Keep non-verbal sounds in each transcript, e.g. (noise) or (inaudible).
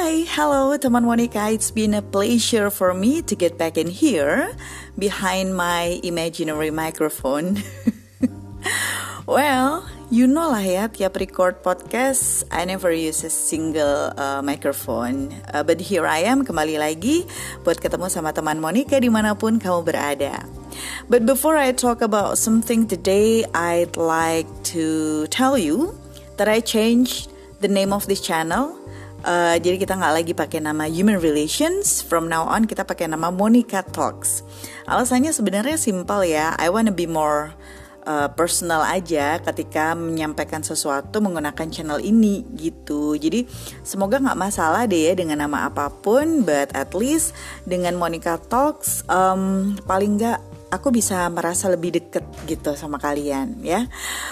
Hi, hello teman Monica. It's been a pleasure for me to get back in here behind my imaginary microphone. (laughs) well, you know lah ya, tiap record podcast, I never use a single uh, microphone. Uh, but here I am kembali lagi buat ketemu sama teman Monica di mana pun kamu berada. But before I talk about something today, I'd like to tell you that I changed the name of this channel Uh, jadi kita nggak lagi pakai nama Human Relations. From now on kita pakai nama Monica Talks. Alasannya sebenarnya simpel ya. I wanna be more uh, personal aja ketika menyampaikan sesuatu menggunakan channel ini gitu. Jadi semoga nggak masalah deh ya dengan nama apa pun, but at least dengan Monica Talks um, paling nggak aku bisa merasa lebih deket gitu sama kalian ya.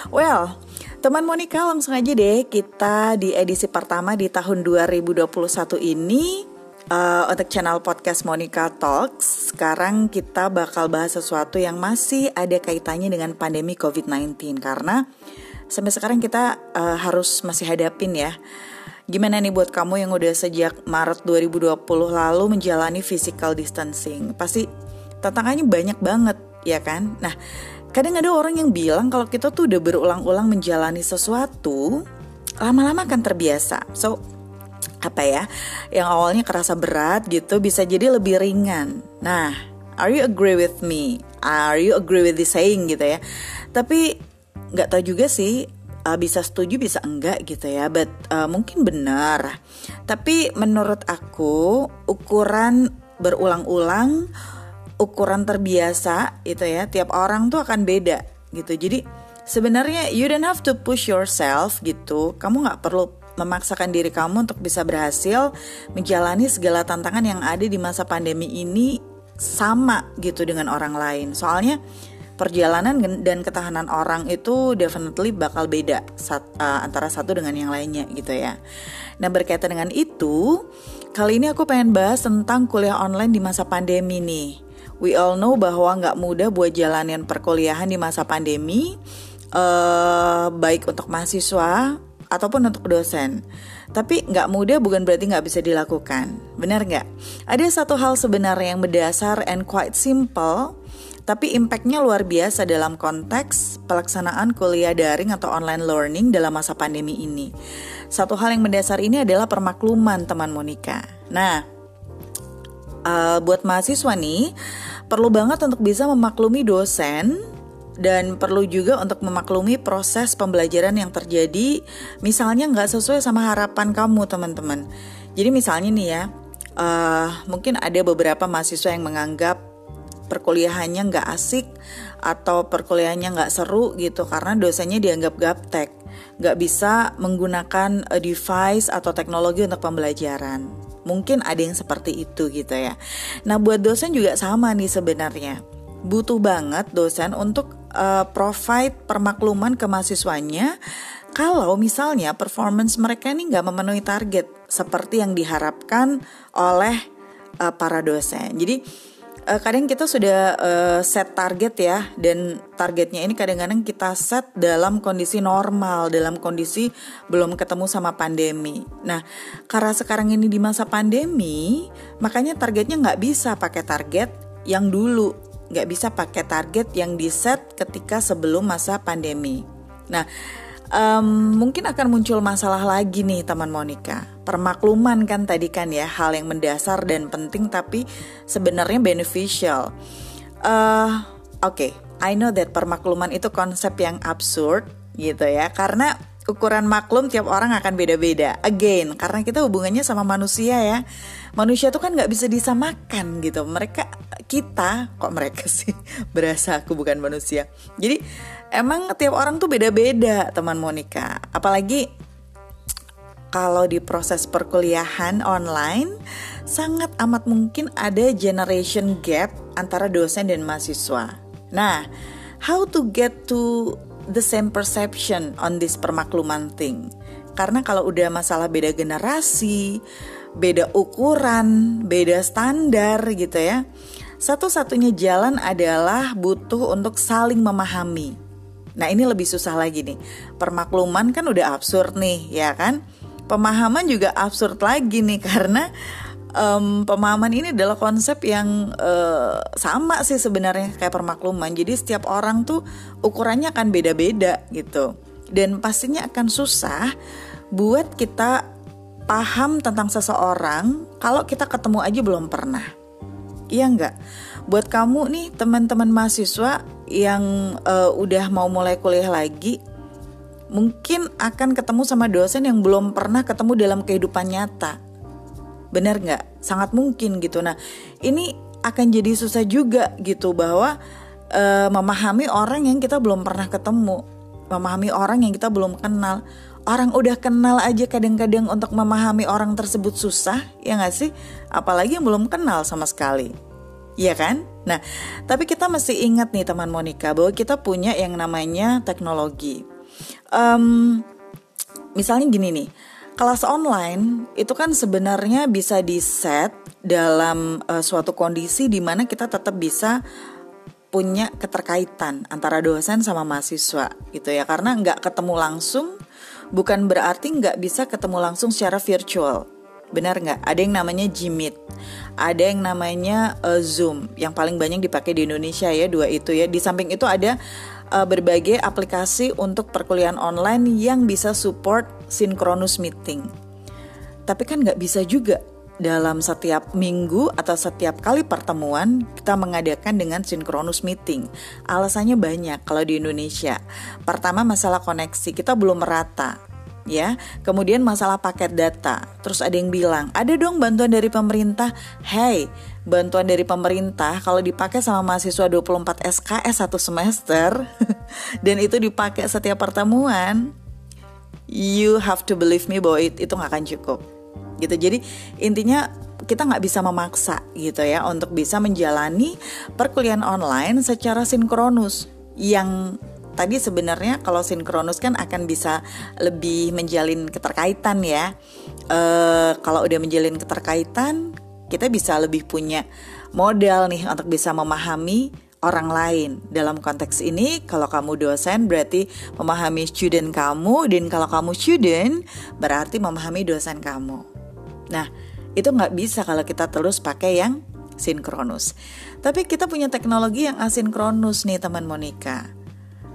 Well, Teman Monica langsung aja deh kita di edisi pertama di tahun 2021 ini uh, untuk channel podcast Monica Talks. Sekarang kita bakal bahas sesuatu yang masih ada kaitannya dengan pandemi COVID-19 karena sampai sekarang kita uh, harus masih hadapin ya. Gimana nih buat kamu yang udah sejak Maret 2020 lalu menjalani physical distancing? Pasti tantangannya banyak banget ya kan? Nah, Kadang ada orang yang bilang kalau kita tuh udah berulang-ulang menjalani sesuatu, lama-lama akan terbiasa. So, apa ya? Yang awalnya kerasa berat gitu bisa jadi lebih ringan. Nah, are you agree with me? Are you agree with this saying gitu ya? Tapi nggak tahu juga sih uh, bisa setuju bisa enggak gitu ya but uh, mungkin benar tapi menurut aku ukuran berulang-ulang ukuran terbiasa itu ya tiap orang tuh akan beda gitu jadi sebenarnya you don't have to push yourself gitu kamu nggak perlu memaksakan diri kamu untuk bisa berhasil menjalani segala tantangan yang ada di masa pandemi ini sama gitu dengan orang lain soalnya perjalanan dan ketahanan orang itu definitely bakal beda sat, uh, antara satu dengan yang lainnya gitu ya. Nah berkaitan dengan itu, kali ini aku pengen bahas tentang kuliah online di masa pandemi nih. We all know bahwa nggak mudah buat jalanin perkuliahan di masa pandemi, uh, baik untuk mahasiswa ataupun untuk dosen. Tapi nggak mudah bukan berarti nggak bisa dilakukan. Benar nggak? Ada satu hal sebenarnya yang berdasar and quite simple, tapi impactnya luar biasa dalam konteks pelaksanaan kuliah daring atau online learning dalam masa pandemi ini. Satu hal yang mendasar ini adalah permakluman teman Monica. Nah, uh, buat mahasiswa nih perlu banget untuk bisa memaklumi dosen dan perlu juga untuk memaklumi proses pembelajaran yang terjadi misalnya nggak sesuai sama harapan kamu teman-teman. Jadi misalnya nih ya uh, mungkin ada beberapa mahasiswa yang menganggap perkuliahannya nggak asik atau perkuliahannya nggak seru gitu karena dosennya dianggap gaptek nggak bisa menggunakan device atau teknologi untuk pembelajaran Mungkin ada yang seperti itu gitu ya. Nah, buat dosen juga sama nih sebenarnya. Butuh banget dosen untuk uh, provide permakluman ke mahasiswanya kalau misalnya performance mereka ini nggak memenuhi target seperti yang diharapkan oleh uh, para dosen. Jadi uh, kadang kita sudah uh, set target ya dan targetnya ini kadang-kadang kita set dalam kondisi normal dalam kondisi belum ketemu sama pandemi. Nah karena sekarang ini di masa pandemi makanya targetnya nggak bisa pakai target yang dulu. Nggak bisa pakai target yang di set ketika sebelum masa pandemi. Nah um, mungkin akan muncul masalah lagi nih teman Monica. Permakluman kan tadi kan ya hal yang mendasar dan penting tapi sebenarnya beneficial. Uh, Oke, okay, I know that permakluman itu konsep yang absurd gitu ya karena ukuran maklum tiap orang akan beda-beda. Again, karena kita hubungannya sama manusia ya. Manusia tuh kan nggak bisa disamakan gitu. Mereka kita kok mereka (laughs) sih berasa aku bukan manusia. Jadi emang tiap orang tuh beda-beda teman Monica apalagi kalau di proses perkuliahan online sangat amat mungkin ada generation gap antara dosen dan mahasiswa. Nah, how to get to the same perception on this permakluman thing? Karena kalau udah masalah beda generasi, beda ukuran, beda standar gitu ya. Satu-satunya jalan adalah butuh untuk saling memahami Nah ini lebih susah lagi nih. Permakluman kan udah absurd nih, ya kan? pemahaman juga absurd lagi nih (laughs) karena um, pemahaman ini adalah konsep yang uh, sama sih sebenarnya kayak permakluman. Jadi setiap orang tuh ukurannya akan beda-beda gitu. Dan pastinya akan susah buat kita paham tentang seseorang kalau kita ketemu aja belum pernah. Iya enggak? Buat kamu nih teman-teman mahasiswa yang uh, udah mau mulai kuliah lagi, mungkin akan ketemu sama dosen yang belum pernah ketemu dalam kehidupan nyata Benar nggak? Sangat mungkin gitu. Nah, ini akan jadi susah juga gitu bahwa uh, memahami orang yang kita belum pernah ketemu, memahami orang yang kita belum kenal. Orang udah kenal aja kadang-kadang untuk memahami orang tersebut susah, ya nggak sih? Apalagi yang belum kenal sama sekali. Iya kan? Nah, tapi kita mesti ingat nih teman Monica bahwa kita punya yang namanya teknologi. Um, misalnya gini nih, kelas online itu kan sebenarnya bisa di set dalam uh, suatu kondisi di mana kita tetap bisa punya keterkaitan antara dosen sama mahasiswa gitu ya karena nggak ketemu langsung bukan berarti nggak bisa ketemu langsung secara virtual benar nggak? Ada yang namanya Gmeet. Ada yang namanya uh, Zoom. Yang paling banyak dipakai di Indonesia ya dua itu ya. Di samping itu ada uh, berbagai aplikasi untuk perkuliahan online yang bisa support synchronous meeting. Tapi kan nggak bisa juga. Dalam setiap minggu atau setiap kali pertemuan kita mengadakan dengan synchronous meeting. Alasannya banyak kalau di Indonesia. Pertama masalah koneksi, kita belum merata ya. Kemudian masalah paket data. Terus ada yang bilang, "Ada dong bantuan dari pemerintah." Hey, bantuan dari pemerintah kalau dipakai sama mahasiswa 24 SKS satu semester (laughs) dan itu dipakai setiap pertemuan, you have to believe me bahwa itu nggak akan cukup. Gitu. Jadi intinya kita nggak bisa memaksa gitu ya untuk bisa menjalani perkuliahan online secara sinkronus yang tadi sebenarnya kalau sinkronus kan akan bisa lebih menjalin keterkaitan ya. E, kalau udah menjalin keterkaitan, kita bisa lebih punya modal nih untuk bisa memahami orang lain. Dalam konteks ini, kalau kamu dosen berarti memahami student kamu, dan kalau kamu student berarti memahami dosen kamu. Nah, itu nggak bisa kalau kita terus pakai yang sinkronus. Tapi kita punya teknologi yang asinkronus nih teman Monica.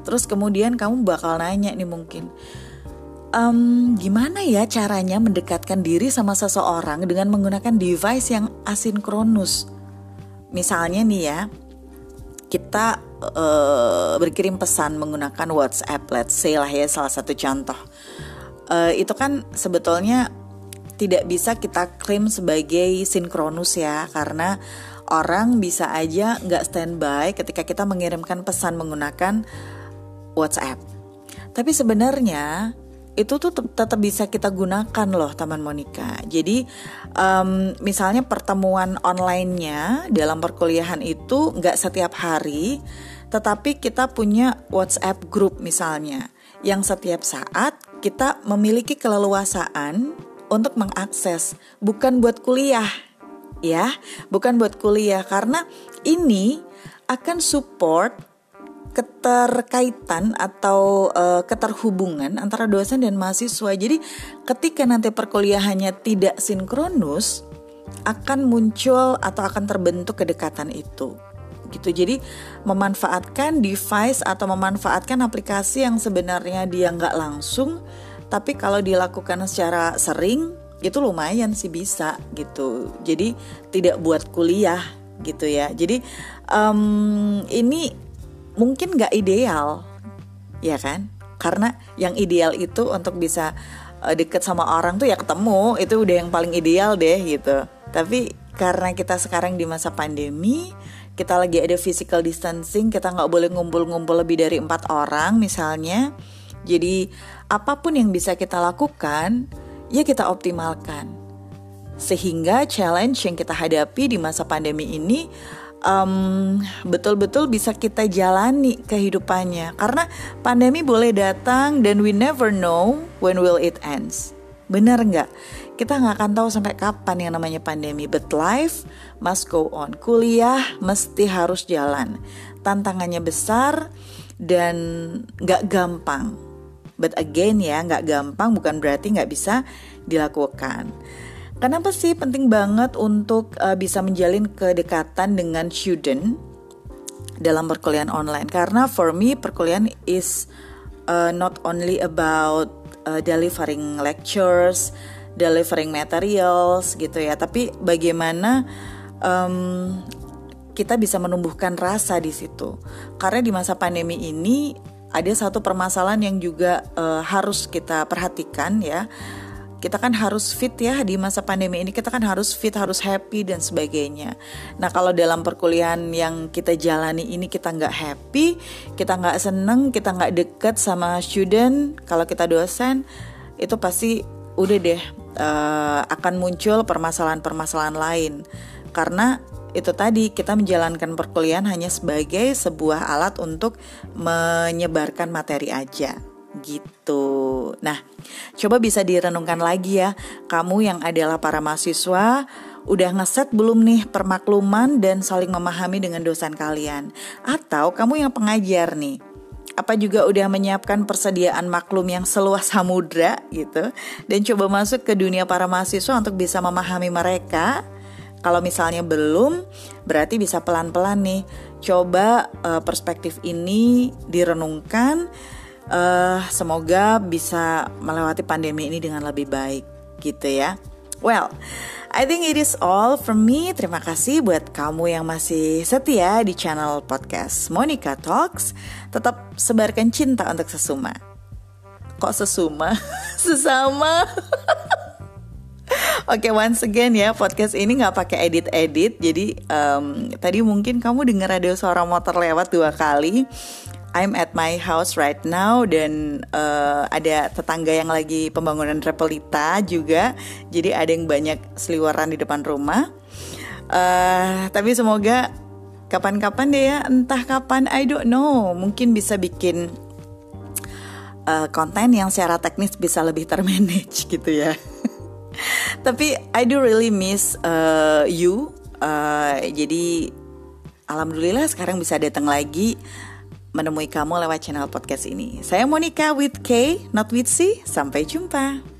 Terus kemudian kamu bakal nanya nih mungkin, um, gimana ya caranya mendekatkan diri sama seseorang dengan menggunakan device yang asinkronus? Misalnya nih ya, kita uh, berkirim pesan menggunakan WhatsApp, let's say lah ya salah satu contoh. Uh, itu kan sebetulnya tidak bisa kita klaim sebagai sinkronus ya, karena orang bisa aja nggak standby ketika kita mengirimkan pesan menggunakan WhatsApp. Tapi sebenarnya itu tuh tetap bisa kita gunakan loh Taman Monica. Jadi um, misalnya pertemuan onlinenya dalam perkuliahan itu nggak setiap hari, tetapi kita punya WhatsApp group misalnya, yang setiap saat kita memiliki keleluasaan untuk mengakses, bukan buat kuliah, ya, bukan buat kuliah karena ini akan support keterkaitan atau uh, keterhubungan antara dosen dan mahasiswa. Jadi ketika nanti perkuliahannya tidak sinkronus akan muncul atau akan terbentuk kedekatan itu. Gitu. Jadi memanfaatkan device atau memanfaatkan aplikasi yang sebenarnya dia nggak langsung, tapi kalau dilakukan secara sering itu lumayan sih bisa gitu. Jadi tidak buat kuliah gitu ya. Jadi um, ini mungkin gak ideal. Ya kan? Karena yang ideal itu untuk bisa uh, deket sama orang tuh ya ketemu. Itu udah yang paling ideal deh gitu. Tapi karena kita sekarang di masa pandemi kita lagi ada physical distancing kita nggak boleh ngumpul-ngumpul lebih dari empat orang misalnya jadi apa pun yang bisa kita lakukan ya kita optimalkan. Sehingga challenge yang kita hadapi di masa pandemi ini um, betul-betul bisa kita jalani kehidupannya. Karena pandemi boleh datang dan we never know when will it ends. Benar nggak? Kita nggak akan tahu sampai kapan yang namanya pandemi. But life must go on. Kuliah mesti harus jalan. Tantangannya besar dan nggak gampang. But again ya, nggak gampang bukan berarti nggak bisa dilakukan. Kenapa sih penting banget untuk uh, bisa menjalin kedekatan dengan student dalam perkuliahan online? Karena for me perkuliahan is uh, not only about uh, delivering lectures, delivering materials gitu ya, tapi bagaimana um, kita bisa menumbuhkan rasa di situ. Karena di masa pandemi ini ada satu permasalahan yang juga uh, harus kita perhatikan ya. Kita kan harus fit ya di masa pandemi ini. Kita kan harus fit, harus happy dan sebagainya. Nah kalau dalam perkuliahan yang kita jalani ini kita nggak happy, kita nggak seneng, kita nggak deket sama student, kalau kita dosen itu pasti udah deh uh, akan muncul permasalahan-permasalahan lain. Karena itu tadi kita menjalankan perkuliahan hanya sebagai sebuah alat untuk menyebarkan materi aja gitu. Nah, coba bisa direnungkan lagi ya, kamu yang adalah para mahasiswa udah ngeset belum nih permakluman dan saling memahami dengan dosen kalian? Atau kamu yang pengajar nih, apa juga udah menyiapkan persediaan maklum yang seluas samudra gitu dan coba masuk ke dunia para mahasiswa untuk bisa memahami mereka kalau misalnya belum, berarti bisa pelan-pelan nih. Coba uh, perspektif ini direnungkan. Uh, semoga bisa melewati pandemi ini dengan lebih baik, gitu ya. Well, I think it is all from me. Terima kasih buat kamu yang masih setia di channel podcast Monica Talks. Tetap sebarkan cinta untuk sesuma. Kok sesuma? (laughs) Sesama. (laughs) Oke, okay, once again ya podcast ini nggak pakai edit-edit. Jadi um, tadi mungkin kamu dengar radio suara motor lewat dua kali. I'm at my house right now dan uh, ada tetangga yang lagi pembangunan repelita juga. Jadi ada yang banyak seliweran di depan rumah. Uh, tapi semoga kapan-kapan deh ya, entah kapan I don't know, mungkin bisa bikin uh, konten yang secara teknis bisa lebih termanage (laughs) gitu ya. Tapi I do really miss uh, you. Uh, jadi alhamdulillah sekarang bisa datang lagi menemui kamu lewat channel podcast ini. Saya Monica with K, not with C. Sampai jumpa.